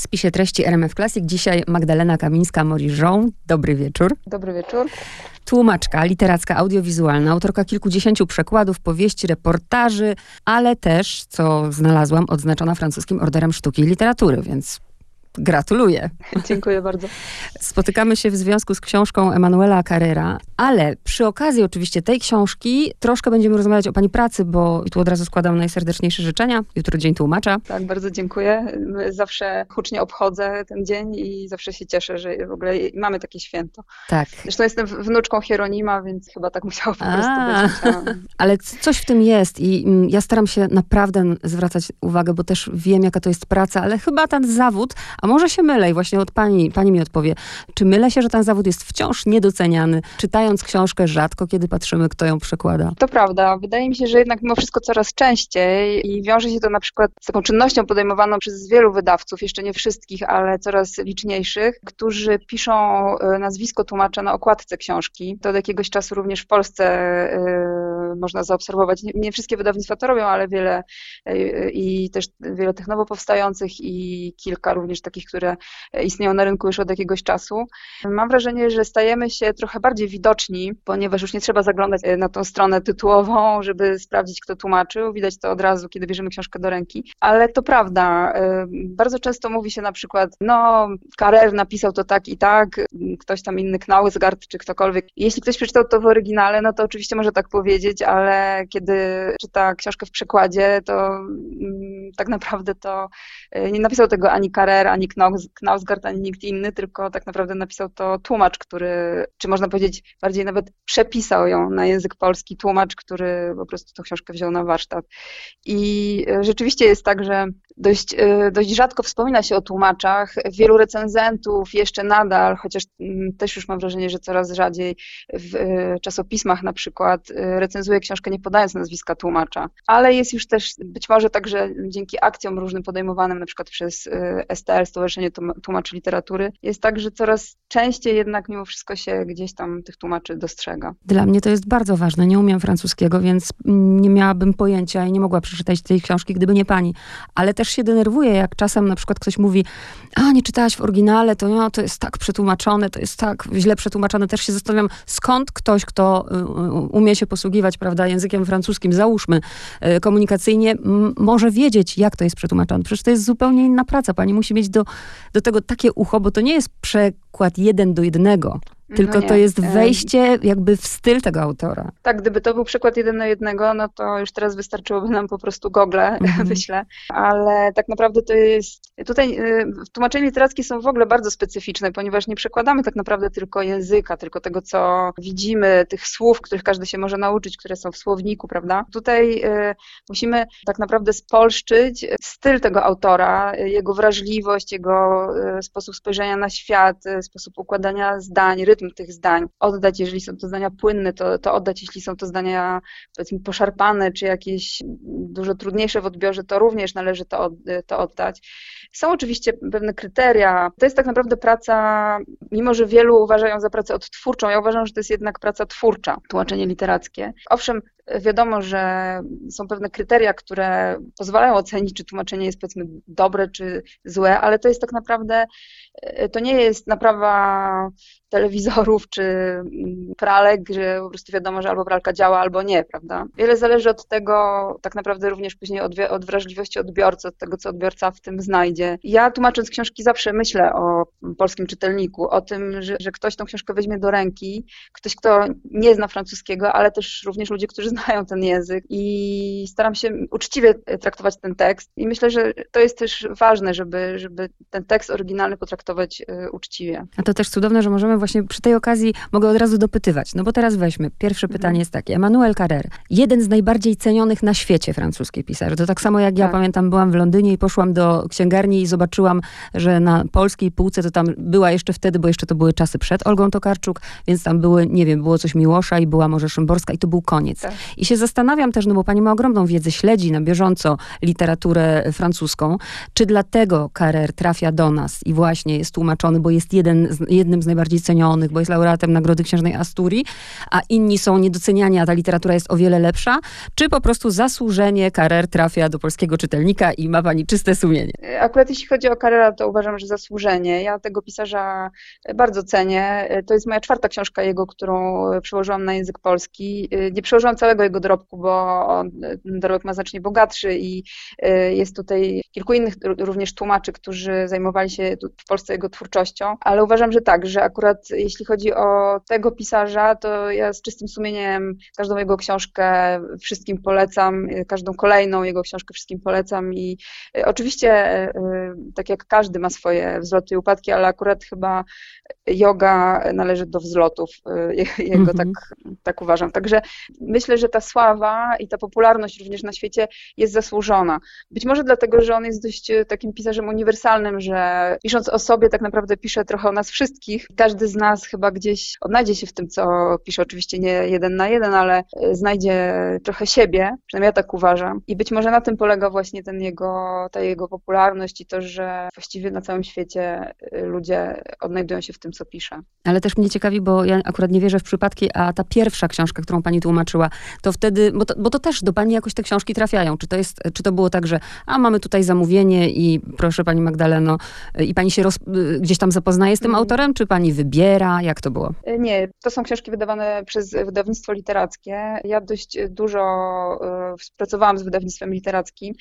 W spisie treści RMF Classic dzisiaj Magdalena Kamińska-Moriżą. Dobry wieczór. Dobry wieczór. Tłumaczka, literacka, audiowizualna, autorka kilkudziesięciu przekładów, powieści, reportaży, ale też, co znalazłam, odznaczona francuskim Orderem Sztuki i Literatury, więc Gratuluję. Dziękuję bardzo. Spotykamy się w związku z książką Emanuela Carrera, ale przy okazji oczywiście tej książki troszkę będziemy rozmawiać o pani pracy, bo tu od razu składam najserdeczniejsze życzenia. Jutro Dzień Tłumacza. Tak, bardzo dziękuję. Zawsze hucznie obchodzę ten dzień i zawsze się cieszę, że w ogóle mamy takie święto. Tak. Zresztą jestem wnuczką Hieronima, więc chyba tak musiało po prostu A, być. Ale coś w tym jest i mm, ja staram się naprawdę zwracać uwagę, bo też wiem, jaka to jest praca, ale chyba ten zawód a może się mylę i właśnie od pani, pani mi odpowie, czy mylę się, że ten zawód jest wciąż niedoceniany? Czytając książkę rzadko, kiedy patrzymy, kto ją przekłada. To prawda. Wydaje mi się, że jednak mimo wszystko coraz częściej i wiąże się to na przykład z taką czynnością podejmowaną przez wielu wydawców, jeszcze nie wszystkich, ale coraz liczniejszych, którzy piszą e, nazwisko tłumacza na okładce książki. To od jakiegoś czasu również w Polsce y, można zaobserwować. Nie, nie, wszystkie wydawnictwa to robią, ale wiele y, i też wiele tych nowo powstających i kilka również takich które istnieją na rynku już od jakiegoś czasu. Mam wrażenie, że stajemy się trochę bardziej widoczni, ponieważ już nie trzeba zaglądać na tą stronę tytułową, żeby sprawdzić, kto tłumaczył. Widać to od razu, kiedy bierzemy książkę do ręki. Ale to prawda. Y, bardzo często mówi się na przykład, no, Karer napisał to tak i tak, ktoś tam inny, Knausgard czy ktokolwiek. Jeśli ktoś przeczytał to w oryginale, no to oczywiście może tak powiedzieć, ale kiedy czyta książkę w przekładzie, to mm, tak naprawdę to y, nie napisał tego ani Karer, ani Knausgard, ani nikt inny, tylko tak naprawdę napisał to tłumacz, który, czy można powiedzieć, bardziej nawet przepisał ją na język polski, tłumacz, który po prostu tą książkę wziął na warsztat. I e, rzeczywiście jest tak, że dość, e, dość rzadko wspomina się o tłumaczach. Wielu recenzentów jeszcze nadal, chociaż mm, też już mam wrażenie, że coraz rzadziej w e, czasopismach na przykład recenzuje książkę nie podając nazwiska tłumacza. Ale jest już też być może tak, że dzięki akcjom różnym podejmowanym na przykład przez STL, Stowarzyszenie Tłumaczy Literatury, jest tak, że coraz częściej jednak mimo wszystko się gdzieś tam tych tłumaczy dostrzega. Dla mnie to jest bardzo ważne. Nie umiem francuskiego, więc nie miałabym pojęcia i nie mogła przeczytać tej książki, gdyby nie pani. Ale też się denerwuję, jak czasem na przykład ktoś mówi, a nie czytałaś w oryginale, to no, to jest tak przetłumaczone, to jest tak źle przetłumaczone. Też się zastanawiam, skąd ktoś, kto y, y, umie się posługiwać, prawda, językiem francuskim, załóżmy, y, komunikacyjnie, może wiedzieć, jak to jest przetłumaczone. Przecież to jest zupełnie inna praca. Pani musi mieć do, do tego takie ucho, bo to nie jest przekład jeden do jednego. Tylko no to jest wejście jakby w styl tego autora. Tak, gdyby to był przykład jeden na jednego, no to już teraz wystarczyłoby nam po prostu Google, mhm. wyślę. Ale tak naprawdę to jest... Tutaj y, tłumaczenia literackie są w ogóle bardzo specyficzne, ponieważ nie przekładamy tak naprawdę tylko języka, tylko tego, co widzimy, tych słów, których każdy się może nauczyć, które są w słowniku, prawda? Tutaj y, musimy tak naprawdę spolszczyć styl tego autora, jego wrażliwość, jego y, sposób spojrzenia na świat, sposób układania zdań, rytm tych zdań, oddać, jeżeli są to zdania płynne, to, to oddać, jeśli są to zdania powiedzmy poszarpane, czy jakieś dużo trudniejsze w odbiorze, to również należy to, od, to oddać. Są oczywiście pewne kryteria. To jest tak naprawdę praca, mimo że wielu uważają za pracę odtwórczą, ja uważam, że to jest jednak praca twórcza, tłumaczenie literackie. Owszem, wiadomo, że są pewne kryteria, które pozwalają ocenić, czy tłumaczenie jest powiedzmy dobre czy złe, ale to jest tak naprawdę, to nie jest naprawa telewizorów czy mm, pralek, że po prostu wiadomo, że albo pralka działa, albo nie, prawda? Wiele zależy od tego, tak naprawdę również później od, od wrażliwości odbiorcy, od tego, co odbiorca w tym znajdzie. Ja tłumacząc książki zawsze myślę o polskim czytelniku, o tym, że, że ktoś tą książkę weźmie do ręki, ktoś, kto nie zna francuskiego, ale też również ludzie, którzy znają ten język i staram się uczciwie traktować ten tekst i myślę, że to jest też ważne, żeby, żeby ten tekst oryginalny potraktować e, uczciwie. A to też cudowne, że możemy właśnie przy tej okazji mogę od razu dopytywać. No bo teraz weźmy. Pierwsze mhm. pytanie jest takie. Emmanuel Carrère, jeden z najbardziej cenionych na świecie francuskich pisarzy. To tak samo jak ja tak. pamiętam, byłam w Londynie i poszłam do księgarni i zobaczyłam, że na polskiej półce to to tam była jeszcze wtedy, bo jeszcze to były czasy przed Olgą Tokarczuk, więc tam były, nie wiem, było coś Miłosza i była może Szymborska i to był koniec. Tak. I się zastanawiam też, no bo pani ma ogromną wiedzę, śledzi na bieżąco literaturę francuską, czy dlatego Carrer trafia do nas i właśnie jest tłumaczony, bo jest jeden z, jednym z najbardziej cenionych, bo jest laureatem Nagrody Księżnej Asturii, a inni są niedoceniani, a ta literatura jest o wiele lepsza, czy po prostu zasłużenie Carrer trafia do polskiego czytelnika i ma pani czyste sumienie? Akurat jeśli chodzi o Carrera, to uważam, że zasłużenie. Ja tego pisarza bardzo cenię. To jest moja czwarta książka jego, którą przełożyłam na język polski. Nie przełożyłam całego jego dorobku, bo on, ten dorobek ma znacznie bogatszy i jest tutaj kilku innych również tłumaczy, którzy zajmowali się w Polsce jego twórczością, ale uważam, że tak, że akurat jeśli chodzi o tego pisarza, to ja z czystym sumieniem każdą jego książkę wszystkim polecam, każdą kolejną jego książkę wszystkim polecam i oczywiście tak jak każdy ma swoje wzloty i upadki, ale akurat chyba yoga należy do wzlotów, jego mm -hmm. tak, tak uważam. Także myślę, że ta sława i ta popularność również na świecie jest zasłużona. Być może dlatego, że on jest dość takim pisarzem uniwersalnym, że pisząc o sobie tak naprawdę pisze trochę o nas wszystkich. Każdy z nas chyba gdzieś odnajdzie się w tym, co pisze, oczywiście nie jeden na jeden, ale znajdzie trochę siebie, przynajmniej ja tak uważam. I być może na tym polega właśnie ten jego, ta jego popularność i to, że właściwie na całym świecie ludzie odnajdują się w tym, co pisze. Ale też mnie ciekawi, bo ja akurat nie wierzę w przypadki, a ta pierwsza książka, którą pani tłumaczyła, to wtedy, bo to, bo to też do pani jakoś te książki trafiają. Czy to jest, czy to było tak, że a mamy tutaj zamówienie i proszę pani Magdaleno, i pani się roz, gdzieś tam zapoznaje z tym mm. autorem, czy pani wybiera? Jak to było? Nie, to są książki wydawane przez wydawnictwo literackie. Ja dość dużo współpracowałam z wydawnictwem literackim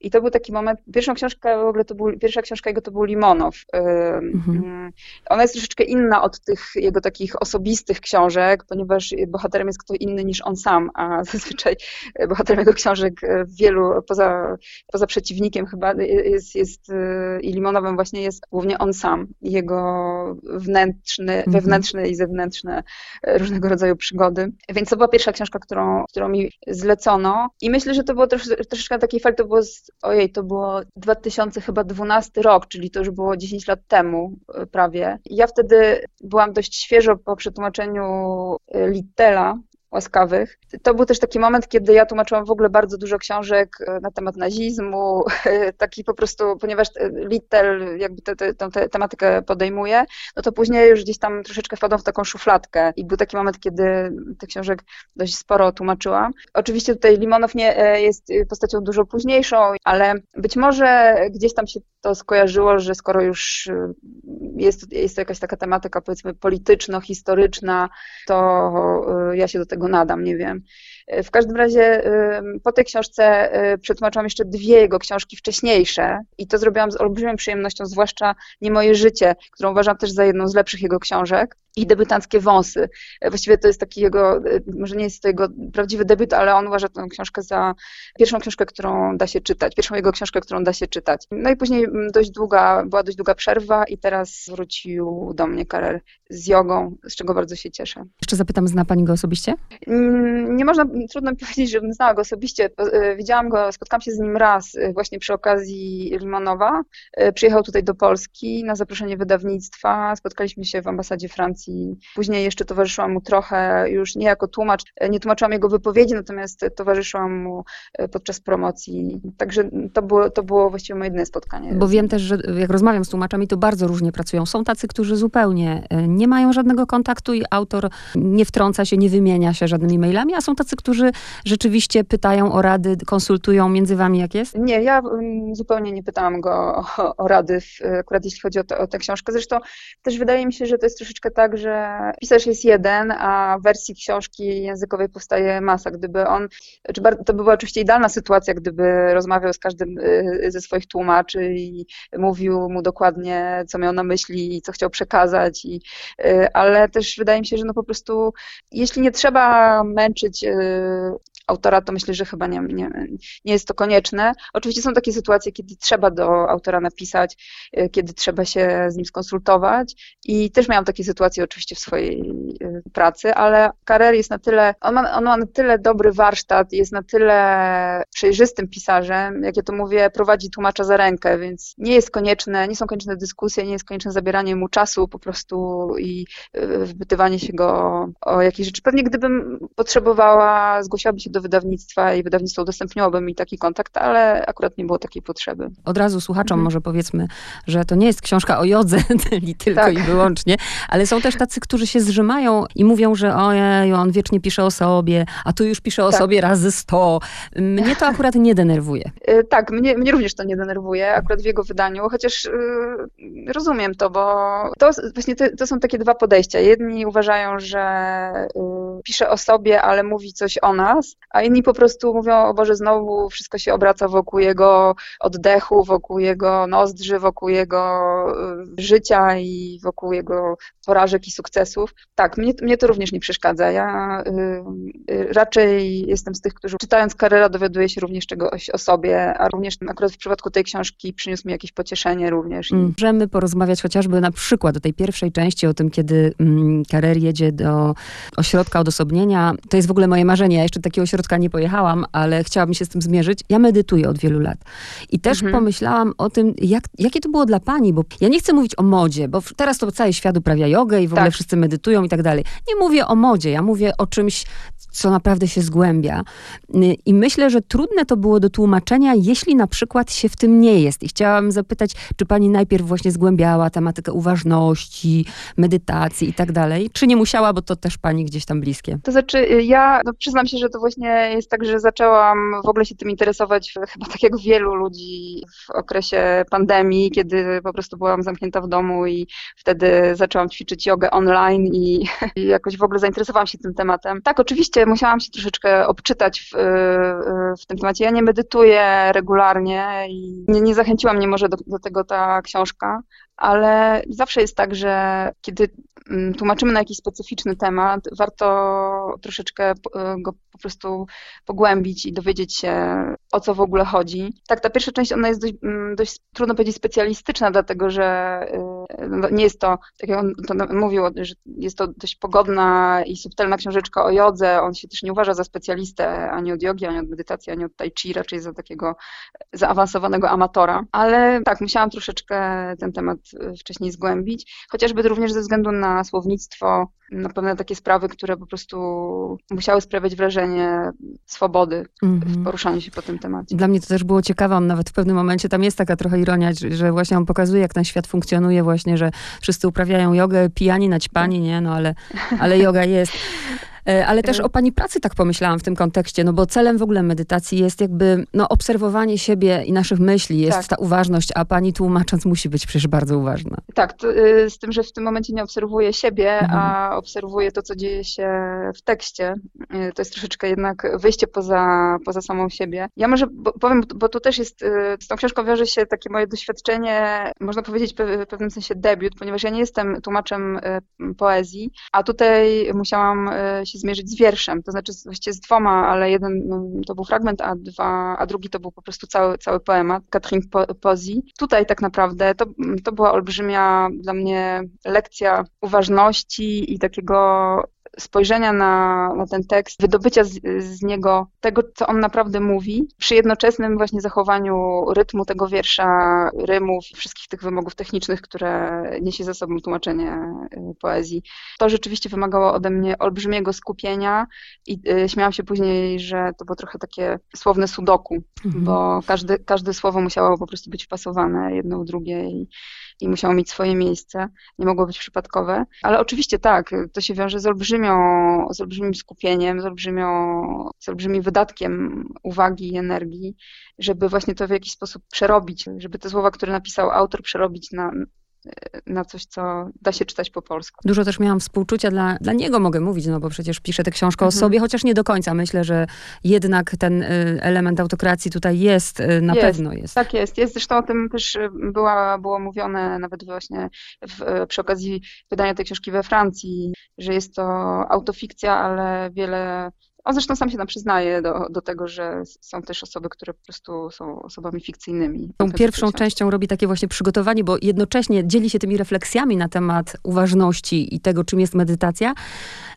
i to był taki moment, pierwszą książkę w ogóle to był, pierwsza książka jego to był Limonow. Mhm. Ona jest troszeczkę inna od tych jego takich osobistych książek, ponieważ bohaterem jest kto inny niż on sam, a zazwyczaj bohaterem jego książek wielu, poza, poza przeciwnikiem chyba jest, jest i Limonowem właśnie jest głównie on sam, jego wnętrzny, mhm. wewnętrzne i zewnętrzne różnego rodzaju przygody. Więc to była pierwsza książka, którą, którą mi zlecono i myślę, że to było trosz, troszeczkę na takiej fali, to było, z, ojej, to było 2012 rok, czyli to już było 10 lat temu prawie. Ja wtedy byłam dość świeżo po przetłumaczeniu Littela, łaskawych. To był też taki moment, kiedy ja tłumaczyłam w ogóle bardzo dużo książek e, na temat nazizmu, taki po prostu, ponieważ e, Littel jakby tę te, te, te, tematykę podejmuje, no to później już gdzieś tam troszeczkę wpadłam w taką szufladkę i był taki moment, kiedy tych książek dość sporo tłumaczyłam. Oczywiście tutaj Limonow nie e, jest postacią dużo późniejszą, ale być może gdzieś tam się to skojarzyło, że skoro już jest, jest to jakaś taka tematyka powiedzmy polityczno-historyczna, to ja się do tego nadam, nie wiem. W każdym razie po tej książce y, przetłumaczyłam jeszcze dwie jego książki wcześniejsze i to zrobiłam z olbrzymią przyjemnością, zwłaszcza Nie moje życie, którą uważam też za jedną z lepszych jego książek i debiutanckie wąsy. Właściwie to jest taki jego, y, może nie jest to jego prawdziwy debiut, ale on uważa tę książkę za pierwszą książkę, którą da się czytać, pierwszą jego książkę, którą da się czytać. No i później mm, dość długa, była dość długa przerwa i teraz wrócił do mnie Karel z jogą, z czego bardzo się cieszę. Jeszcze zapytam, zna Pani go osobiście? Mm, nie można, trudno mi powiedzieć, żebym znała go osobiście. Y, widziałam go, spotkałam się z nim raz y, właśnie przy okazji Limanowa. Przyjechał tutaj do Polski na zaproszenie wydawnictwa, spotkaliśmy się w ambasadzie Francji Później jeszcze towarzyszyłam mu trochę, już nie jako tłumacz, nie tłumaczyłam jego wypowiedzi, natomiast towarzyszyłam mu e, podczas promocji. Także to było, to było właściwie moje jedyne spotkanie. Bo wiem też, że jak rozmawiam z tłumaczami, to bardzo różnie pracują. Są tacy, którzy zupełnie e, nie mają żadnego kontaktu i autor nie wtrąca się, nie wymienia się żadnymi mailami, a są tacy, którzy rzeczywiście pytają o rady, konsultują między wami, jak jest? Nie, ja mm, zupełnie nie pytałam go o, o rady, akurat jeśli chodzi o, to, o tę książkę. Zresztą też wydaje mi się, że to jest troszeczkę tak, że pisarz jest jeden, a wersji książki językowej powstaje masa. Gdyby on, znaczy to by była oczywiście idealna sytuacja, gdyby rozmawiał z każdym y, ze swoich tłumaczy i mówił mu dokładnie, co miał na myśli i co chciał przekazać, i, y, ale też wydaje mi się, że no po prostu, jeśli nie trzeba męczyć y, autora, to myślę, że chyba nie, nie, nie jest to konieczne. Oczywiście są takie sytuacje, kiedy trzeba do autora napisać, y, kiedy trzeba się z nim skonsultować i też miałam takie sytuacje oczywiście w swojej y, pracy, ale Karer jest na tyle, on ma, on ma na tyle dobry warsztat, jest na tyle przejrzystym pisarzem, jak ja to mówię, prowadzi tłumacza za rękę, więc nie jest konieczne, nie są konieczne dyskusje, nie jest konieczne zabieranie mu czasu po prostu i y, wpytywanie się go o jakieś rzeczy. Pewnie gdybym potrzebowała, zgłosiłaby się do wydawnictwa i wydawnictwo udostępniłoby mi taki kontakt, ale akurat nie było takiej potrzeby. Od razu słuchaczom mhm. może powiedzmy, że to nie jest książka o jodze tylko tak. i wyłącznie, ale są też tacy, którzy się zrzymają i mówią, że ojej, on wiecznie pisze o sobie, a tu już pisze o tak. sobie razy sto. Mnie to akurat nie denerwuje. Y, tak, mnie, mnie również to nie denerwuje, akurat w jego wydaniu, chociaż yy, rozumiem to, bo to właśnie to, to, są takie dwa podejścia. Jedni uważają, że yy, pisze o sobie, ale mówi coś o nas, a inni po prostu mówią, o Boże, znowu wszystko się obraca wokół jego oddechu, wokół jego nozdrzy, wokół jego yy, życia i wokół jego porażek i sukcesów. Tak, mnie, mnie to również nie przeszkadza. Ja yy, raczej jestem z tych, którzy czytając Karera dowiaduje się również czegoś o sobie, a również akurat w przypadku tej książki przyniósł mi jakieś pocieszenie również. Mm. Możemy porozmawiać chociażby na przykład o tej pierwszej części, o tym, kiedy mm, Karer jedzie do ośrodka odosobnienia. To jest w ogóle moje marzenie. Ja jeszcze takiego ośrodka nie pojechałam, ale chciałabym się z tym zmierzyć. Ja medytuję od wielu lat. I też mhm. pomyślałam o tym, jak, jakie to było dla pani, bo ja nie chcę mówić o modzie, bo teraz to cały świat uprawia jogę i w tak. ogóle wszyscy medytują i tak dalej. Nie mówię o modzie, ja mówię o czymś, co naprawdę się zgłębia. I myślę, że trudne to było do tłumaczenia, jeśli na przykład się w tym nie jest. I chciałam zapytać, czy pani najpierw właśnie zgłębiała tematykę uważności, medytacji i tak dalej, czy nie musiała, bo to też pani gdzieś tam bliskie? To znaczy, y, ja no, przyznam się, że to właśnie jest tak, że zaczęłam w ogóle się tym interesować, chyba tak jak wielu ludzi w okresie pandemii, kiedy po prostu byłam zamknięta w domu i wtedy zaczęłam ćwiczyć jogę online i, i jakoś w ogóle zainteresowałam się tym tematem. Tak, oczywiście musiałam się troszeczkę obczytać w, w tym temacie. Ja nie medytuję regularnie i nie, nie zachęciła mnie może do, do tego ta książka, ale zawsze jest tak, że kiedy mm, tłumaczymy na jakiś specyficzny temat, warto troszeczkę go po prostu pogłębić i dowiedzieć się, o co w ogóle chodzi. Tak, ta pierwsza część, ona jest dość, mm, dość trudno powiedzieć specjalistyczna, dlatego że y, no, nie jest to, tak jak on to mówił, że jest to dość pogodna i subtelna książeczka o jodze. On się też nie uważa za specjalistę ani od jogi, ani od medytacji, ani od tai chi, raczej za takiego zaawansowanego amatora. Ale tak, musiałam troszeczkę ten temat y, wcześniej zgłębić, chociażby również ze względu na słownictwo, na pewne takie sprawy, które po prostu musiały sprawiać wrażenie swobody mm -hmm. w mhm. poruszaniu się po tym temacie. Dla mnie to też było ciekawe, nawet w pewnym momencie, tam jest taka trochę ironia, że właśnie on pokazuje, jak ten świat funkcjonuje właśnie, że wszyscy uprawiają jogę, pijani, naćpani, nie, no ale, ale yoga jest. E, ale też o pani pracy tak pomyślałam w tym kontekście, no bo celem w ogóle medytacji jest jakby no, obserwowanie siebie i naszych myśli, jest tak. ta uważność, a pani tłumacząc musi być przecież bardzo uważna. Tak, to, y, z tym, że w tym momencie nie obserwuję siebie, mhm. a obserwuję to, co dzieje się w tekście. Y, to jest troszeczkę jednak wyjście poza, poza samą siebie. Ja może powiem, bo tu też jest, y, z tą książką wiąże się takie moje doświadczenie, można powiedzieć w pewnym sensie debiut, ponieważ ja nie jestem tłumaczem poezji, a tutaj musiałam się się zmierzyć z wierszem, to znaczy właściwie z dwoma, ale jeden no, to był fragment, a, dwa, a drugi to był po prostu cały, cały poemat Katrin Pozi. Tutaj tak naprawdę to, to była olbrzymia dla mnie lekcja uważności i takiego spojrzenia na, na ten tekst, wydobycia z, z, niego tego, co on naprawdę mówi, przy jednoczesnym właśnie zachowaniu rytmu tego wiersza, rymów i wszystkich tych wymogów technicznych, które niesie ze sobą tłumaczenie y, poezji. To rzeczywiście wymagało ode mnie olbrzymiego skupienia i y, śmiałam się później, że to było trochę takie słowne sudoku, mhm. bo każde, każde słowo musiało po prostu być wpasowane jedno w drugie i i musiało mieć swoje miejsce, nie mogło być przypadkowe. Ale oczywiście tak, to się wiąże z, olbrzymią, z olbrzymim skupieniem, z, olbrzymią, z olbrzymim wydatkiem uwagi i energii, żeby właśnie to w jakiś sposób przerobić, żeby te słowa, które napisał autor, przerobić na, na coś, co da się czytać po polsku. Dużo też miałam współczucia dla, dla niego, mogę mówić, no bo przecież piszę tę książkę mhm. o sobie, chociaż nie do końca. Myślę, że jednak ten y, element autokracji tutaj jest, y, na jest, pewno jest. Tak jest, jest. Zresztą o tym też y, była, było mówione nawet właśnie w, przy okazji wydania tej książki we Francji, że jest to autofikcja, ale wiele On zresztą sam się tam przyznaje do, do tego, że są też osoby, które po prostu są osobami fikcyjnymi. Tą pierwszą częścią robi takie właśnie przygotowanie, bo jednocześnie dzieli się tymi refleksjami na temat uważności i tego, czym jest medytacja,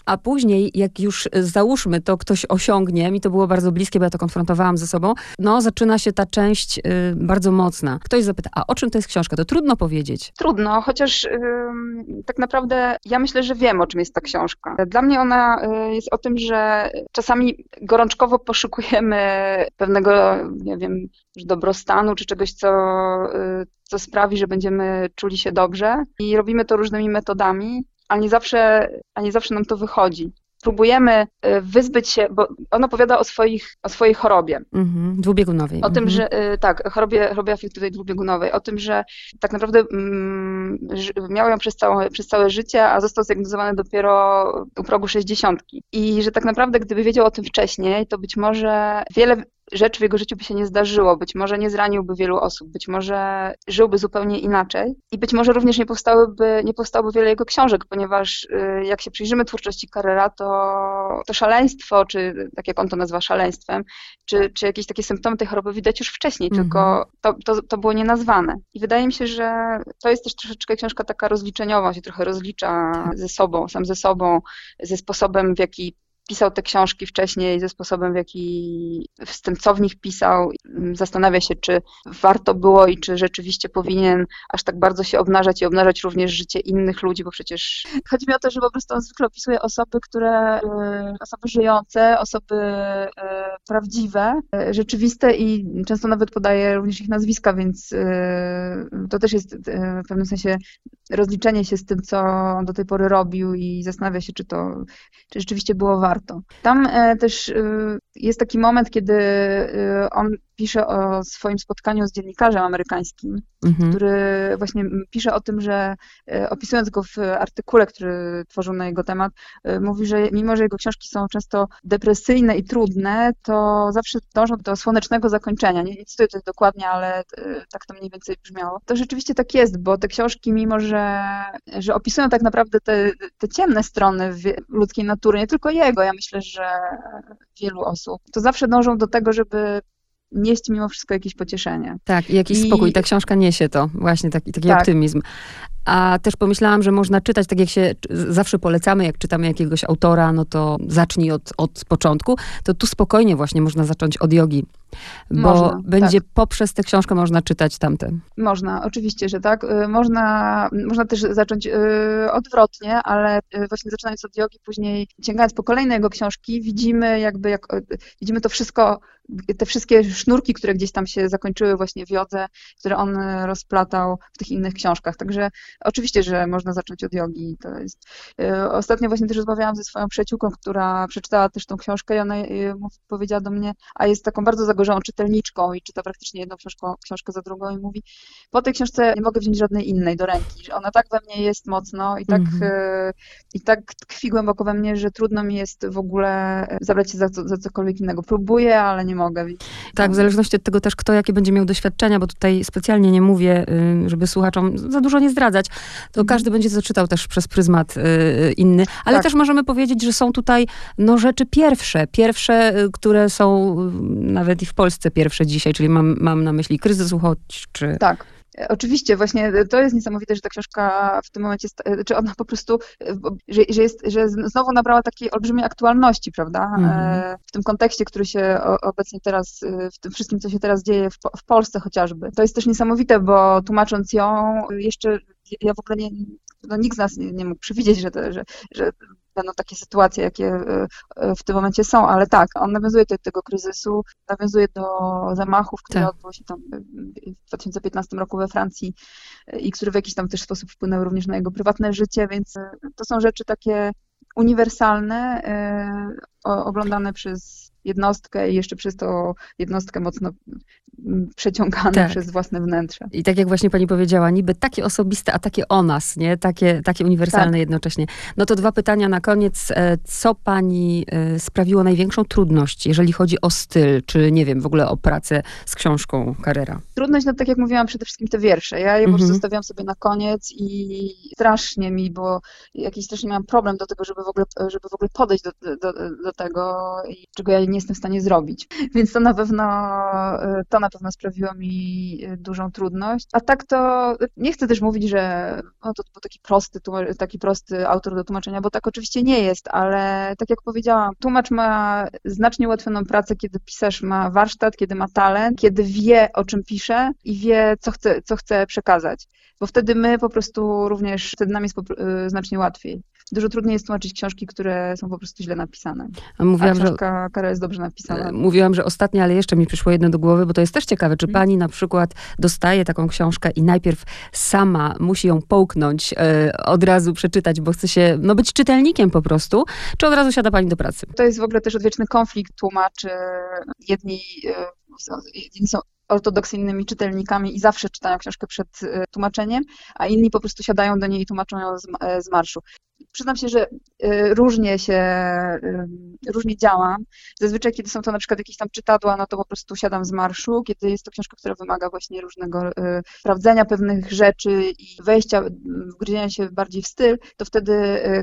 a później, jak już załóżmy to ktoś osiągnie, mi to było bardzo bliskie, bo ja to konfrontowałam ze sobą, no zaczyna się ta część y, bardzo mocna. Ktoś zapyta, a o czym to jest książka? To trudno powiedzieć. Trudno, chociaż y, tak naprawdę ja myślę, że wiem, o czym jest ta książka. Dla mnie ona y, jest o tym, że czasami gorączkowo poszukujemy pewnego, nie wiem, dobrostanu, czy czegoś, co, y, co sprawi, że będziemy czuli się dobrze i robimy to różnymi metodami, a nie zawsze, a nie zawsze nam to wychodzi. Próbujemy y, wyzbyć się, bo on opowiada o, swoich, o swojej chorobie. Mhm, dwubiegunowej. O mhm. tym, że y, tak, chorobie, chorobie afektowej dwubiegunowej, o tym, że tak naprawdę mm, miał ją przez całe, przez całe życie, a został zdiagnozowany dopiero u progu 60. I że tak naprawdę, gdyby wiedział o tym wcześniej, to być może wiele rzeczy w jego życiu by się nie zdarzyło, być może nie zraniłby wielu osób, być może żyłby zupełnie inaczej i być może również nie powstałyby, nie powstałoby wiele jego książek, ponieważ y, jak się przyjrzymy twórczości Carrera, to, to szaleństwo, czy tak jak on to nazywa szaleństwem, czy, czy jakieś takie symptomy tej choroby widać już wcześniej, -hmm. tylko to, to, to było nienazwane. I wydaje mi się, że to jest też troszeczkę książka taka rozliczeniowa, się trochę rozlicza ze sobą, sam ze sobą, ze sposobem, w jaki pisał te książki wcześniej ze sposobem, w jaki z tym, co w nich pisał. Zastanawia się, czy warto było i czy rzeczywiście powinien aż tak bardzo się obnażać i obnażać również życie innych ludzi, bo przecież chodzi mi o to, że po prostu on zwykle opisuje osoby, które, y, osoby żyjące, osoby y, prawdziwe, y, rzeczywiste i często nawet podaje również ich nazwiska, więc to też jest w pewnym sensie rozliczenie się z tym, co on do tej pory robił i zastanawia się, czy to czy rzeczywiście było warto. Tam e, też e, jest taki moment, kiedy e, on pisze o swoim spotkaniu z dziennikarzem amerykańskim, mhm. który właśnie pisze o tym, że opisując go w artykule, który tworzył na jego temat, mówi, że mimo, że jego książki są często depresyjne i trudne, to zawsze dążą do słonecznego zakończenia. Nie, nie cytuję to dokładnie, ale tak to mniej więcej brzmiało. To rzeczywiście tak jest, bo te książki, mimo że, że opisują tak naprawdę te, te ciemne strony ludzkiej natury, nie tylko jego, ja myślę, że wielu osób, to zawsze dążą do tego, żeby nieść mimo wszystko jakieś pocieszenie. Tak, i jakiś I... spokój. Ta książka niesie to, właśnie taki, taki tak. optymizm. A też pomyślałam, że można czytać, tak jak się zawsze polecamy, jak czytamy jakiegoś autora, no to zacznij od, od początku, to tu spokojnie właśnie można zacząć od jogi. Bo można, będzie tak. poprzez tę książkę można czytać tamte. Można, oczywiście, że tak. Y, można, można też zacząć y, odwrotnie, ale y, właśnie zaczynając od jogi, później sięgając po kolejne jego książki, widzimy jakby, jak, widzimy to wszystko, te wszystkie sznurki, które gdzieś tam się zakończyły właśnie w jodze, które on rozplatał w tych innych książkach. Także Oczywiście, że można zacząć od jogi. To jest... E, ostatnio właśnie też rozmawiałam ze swoją przyjaciółką, która przeczytała też tą książkę i ona e, powiedziała do mnie, a jest taką bardzo zagorzałą czytelniczką i czyta praktycznie jedną książkę, książkę za drugą i mówi, po tej książce nie mogę wziąć żadnej innej do ręki, ona tak we mnie jest mocno i tak, mm -hmm. i tak tkwi głęboko we mnie, że trudno mi jest w ogóle zabrać się za, za cokolwiek innego. Próbuję, ale nie mogę. Tak, w zależności od tego też, kto jakie będzie miał doświadczenia, bo tutaj specjalnie nie mówię, żeby słuchaczom za dużo nie zdradzać, to każdy będzie to czytał też przez pryzmat y, inny. Ale tak. też możemy powiedzieć, że są tutaj no, rzeczy pierwsze. Pierwsze, y, które są y, nawet i w Polsce pierwsze dzisiaj, czyli mam, mam na myśli kryzys uchodźczy. Tak. Oczywiście, właśnie to jest niesamowite, że ta książka w tym momencie, czy ona po prostu, że, że, jest, że znowu nabrała takiej olbrzymiej aktualności, prawda? Mhm. W tym kontekście, który się obecnie teraz, w tym wszystkim, co się teraz dzieje w, w Polsce chociażby. To jest też niesamowite, bo tłumacząc ją, jeszcze ja w ogóle nie, no nikt z nas nie, nie mógł przewidzieć, że, że, że będą takie sytuacje, jakie e, e, w tym momencie są, ale tak, on nawiązuje do tego kryzysu, nawiązuje do zamachów, które tak. odbyły się tam w 2015 roku we Francji e, i które w jakiś tam też sposób wpłynęły również na jego prywatne życie, więc to są rzeczy takie uniwersalne, oglądane przez jednostkę i jeszcze przez to jednostkę mocno mm, przeciągane Tak. przez własne wnętrze. I tak jak właśnie pani powiedziała, niby takie osobiste, a takie o nas, nie? Takie, takie uniwersalne Tak. jednocześnie. No to dwa pytania na koniec. E, Co pani e, sprawiło największą trudność, jeżeli chodzi o styl, czy nie wiem, w ogóle o pracę z książką Carrera? Trudność, no tak jak mówiłam, przede wszystkim te wiersze. Ja je po prostu Mhm. sobie na koniec i strasznie mi było, jakiś strasznie miałam problem do tego, żeby w ogóle, żeby w ogóle podejść do, do, do tego, i czego ja nie jestem w stanie zrobić. Więc to na pewno, to na pewno sprawiło mi dużą trudność. A tak to nie chcę też mówić, że no to był taki prosty, taki prosty autor do tłumaczenia, bo tak oczywiście nie jest, ale tak jak powiedziałam, tłumacz ma znacznie ułatwioną pracę, kiedy pisarz ma warsztat, kiedy ma talent, kiedy wie, o czym pisze i wie, co chce, co chce przekazać. Bo wtedy my po prostu również, wtedy nam jest y, znacznie łatwiej. Dużo trudniej jest tłumaczyć książki, które są po prostu źle napisane. A A Mówiłam, że książka Kara jest dobrze E, napisana. Mówiłam, że ostatnie, ale jeszcze mi przyszło jedno do głowy, bo to jest też ciekawe. Czy Mhm. pani na przykład dostaje taką książkę i najpierw sama musi ją połknąć, e, od razu przeczytać, bo chce się no, być czytelnikiem po prostu, czy od razu siada pani do pracy? To jest w ogóle też odwieczny konflikt tłumaczy. Jedni, y, są- jedni są ortodoksyjnymi czytelnikami i zawsze czytają książkę przed y, tłumaczeniem, a inni po prostu siadają do niej i tłumaczą ją z, z marszu. Przyznam się, że y, różnie się, różnie działam. Zazwyczaj, kiedy są to na przykład jakieś tam czytadła, no to po prostu siadam z marszu. Kiedy jest to książka, która wymaga właśnie różnego sprawdzenia pewnych rzeczy i wejścia, wgryzienia się bardziej w styl, to wtedy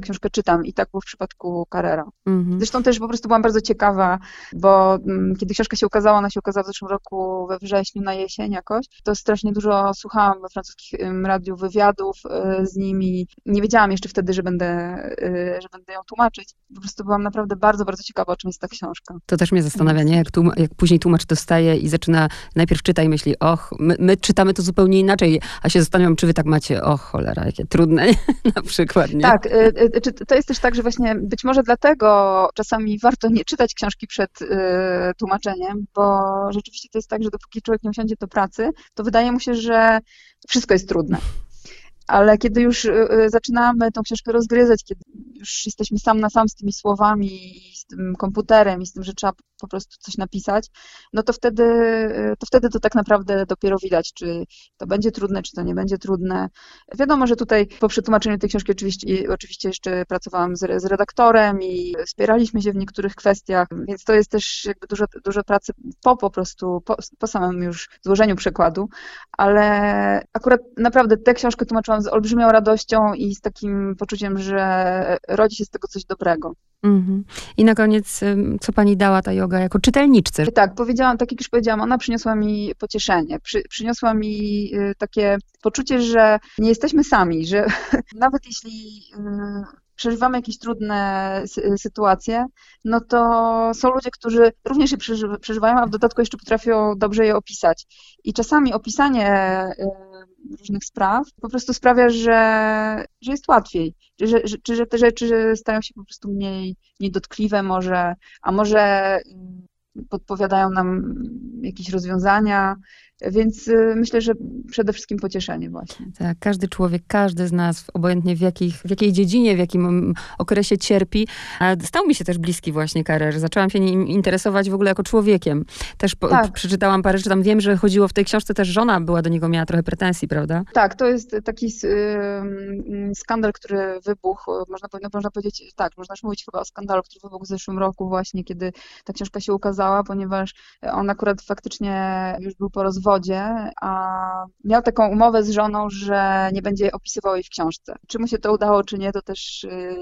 książkę czytam. I tak było w przypadku Carrera. Mhm. Zresztą też po prostu byłam bardzo ciekawa, bo kiedy książka się ukazała, ona się ukazała w zeszłym roku we wrześniu, na jesień jakoś, to strasznie dużo słuchałam we francuskim ym, radiu wywiadów y, z nimi. Nie wiedziałam jeszcze wtedy, że będę, y, że będę ją tłumaczyć. Po prostu byłam naprawdę bardzo, bardzo ciekawa, o czym jest ta książka. To też mnie zastanawia, nie? Jak, tłum- jak później tłumacz dostaje i zaczyna, najpierw czyta i myśli, och, my, my czytamy to zupełnie inaczej, a się zastanawiam, czy wy tak macie, och, cholera, jakie trudne, na przykład, nie? Tak, y, to jest też tak, że właśnie być może dlatego czasami warto nie czytać książki przed tłumaczeniem, bo rzeczywiście to jest tak, że dopóki człowiek nie usiądzie do pracy, to wydaje mu się, że wszystko jest trudne. Ale kiedy już y, y, zaczynamy tą książkę rozgryzać, kiedy już jesteśmy sam na sam z tymi słowami z tym komputerem i z tym, że trzeba po prostu coś napisać, no to wtedy, to wtedy to tak naprawdę dopiero widać, czy to będzie trudne, czy to nie będzie trudne. Wiadomo, że tutaj po przetłumaczeniu tej książki oczywiście, oczywiście jeszcze pracowałam z, z redaktorem i wspieraliśmy się w niektórych kwestiach, więc to jest też jakby dużo, dużo pracy po po prostu, po, po samym już złożeniu przekładu, ale akurat naprawdę tę książkę tłumaczyłam z olbrzymią radością i z takim poczuciem, że rodzi się z tego coś dobrego. Mhm. I na koniec, co pani dała ta yoga jako czytelniczce? Tak, powiedziałam, tak jak już powiedziałam, ona przyniosła mi pocieszenie, przy, przyniosła mi y, takie poczucie, że nie jesteśmy sami, że nawet jeśli y, przeżywamy jakieś trudne sy- sytuacje, no to są ludzie, którzy również je przeży- przeżywają, a w dodatku jeszcze potrafią dobrze je opisać. I czasami opisanie y, różnych spraw po prostu sprawia, że, że jest łatwiej, że, że, że, czy że te rzeczy stają się po prostu mniej, mniej dotkliwe może, a może y, podpowiadają nam jakieś rozwiązania, więc y, myślę, że przede wszystkim pocieszenie właśnie. Tak, każdy człowiek, każdy z nas, obojętnie w, jakich, w jakiej dziedzinie, w jakim mm, okresie cierpi, stał mi się też bliski właśnie Karer. Zaczęłam się nim interesować w ogóle jako człowiekiem. Też po, Tak. przeczytałam parę rzeczy, tam wiem, że chodziło w tej książce też żona była do niego, miała trochę pretensji, prawda? Tak, to jest taki skandal, który wybuchł, można, powie- można powiedzieć, tak, można już mówić chyba o skandalu, który wybuchł w zeszłym roku właśnie, kiedy ta książka się ukazała, ponieważ on akurat faktycznie już był po rozwodzie, a miał taką umowę z żoną, że nie będzie opisywał jej w książce. Czy mu się to udało, czy nie, to też y,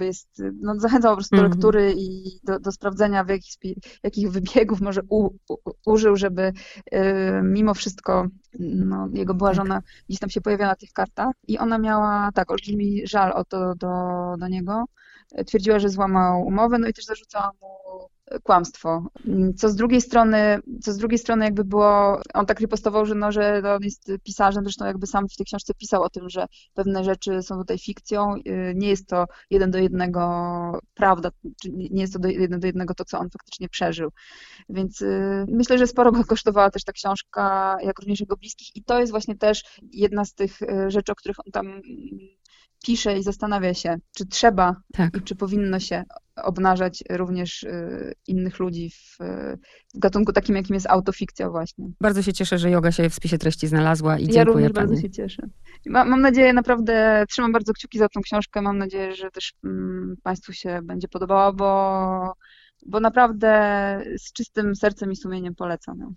jest, no zachęcam po prostu do Mhm. lektury i do, do sprawdzenia, w jakich, jakich wybiegów może u, u, użył, żeby y, mimo wszystko no, jego była Tak. żona gdzieś tam się pojawiała na tych kartach i ona miała tak olbrzymi żal o to do, do niego. Twierdziła, że złamał umowę, no i też zarzucała mu kłamstwo. Co z drugiej strony, co z drugiej strony jakby było, on tak ripostował, że, no, że on jest pisarzem, zresztą jakby sam w tej książce pisał o tym, że pewne rzeczy są tutaj fikcją, y, nie jest to jeden do jednego prawda, nie jest to do, jeden do jednego to, co on faktycznie przeżył. Więc y, myślę, że sporo go kosztowała też ta książka, jak również jego bliskich i to jest właśnie też jedna z tych y, rzeczy, o których on tam pisze i zastanawia się, czy trzeba Tak. i czy powinno się obnażać również y, innych ludzi w, w gatunku takim, jakim jest autofikcja właśnie. Bardzo się cieszę, że yoga się w spisie treści znalazła i Ja dziękuję również pani. bardzo się cieszę. Ma, mam nadzieję, naprawdę trzymam bardzo kciuki za tą książkę. Mam nadzieję, że też mm, Państwu się będzie podobała, bo, bo naprawdę z czystym sercem i sumieniem polecam ją.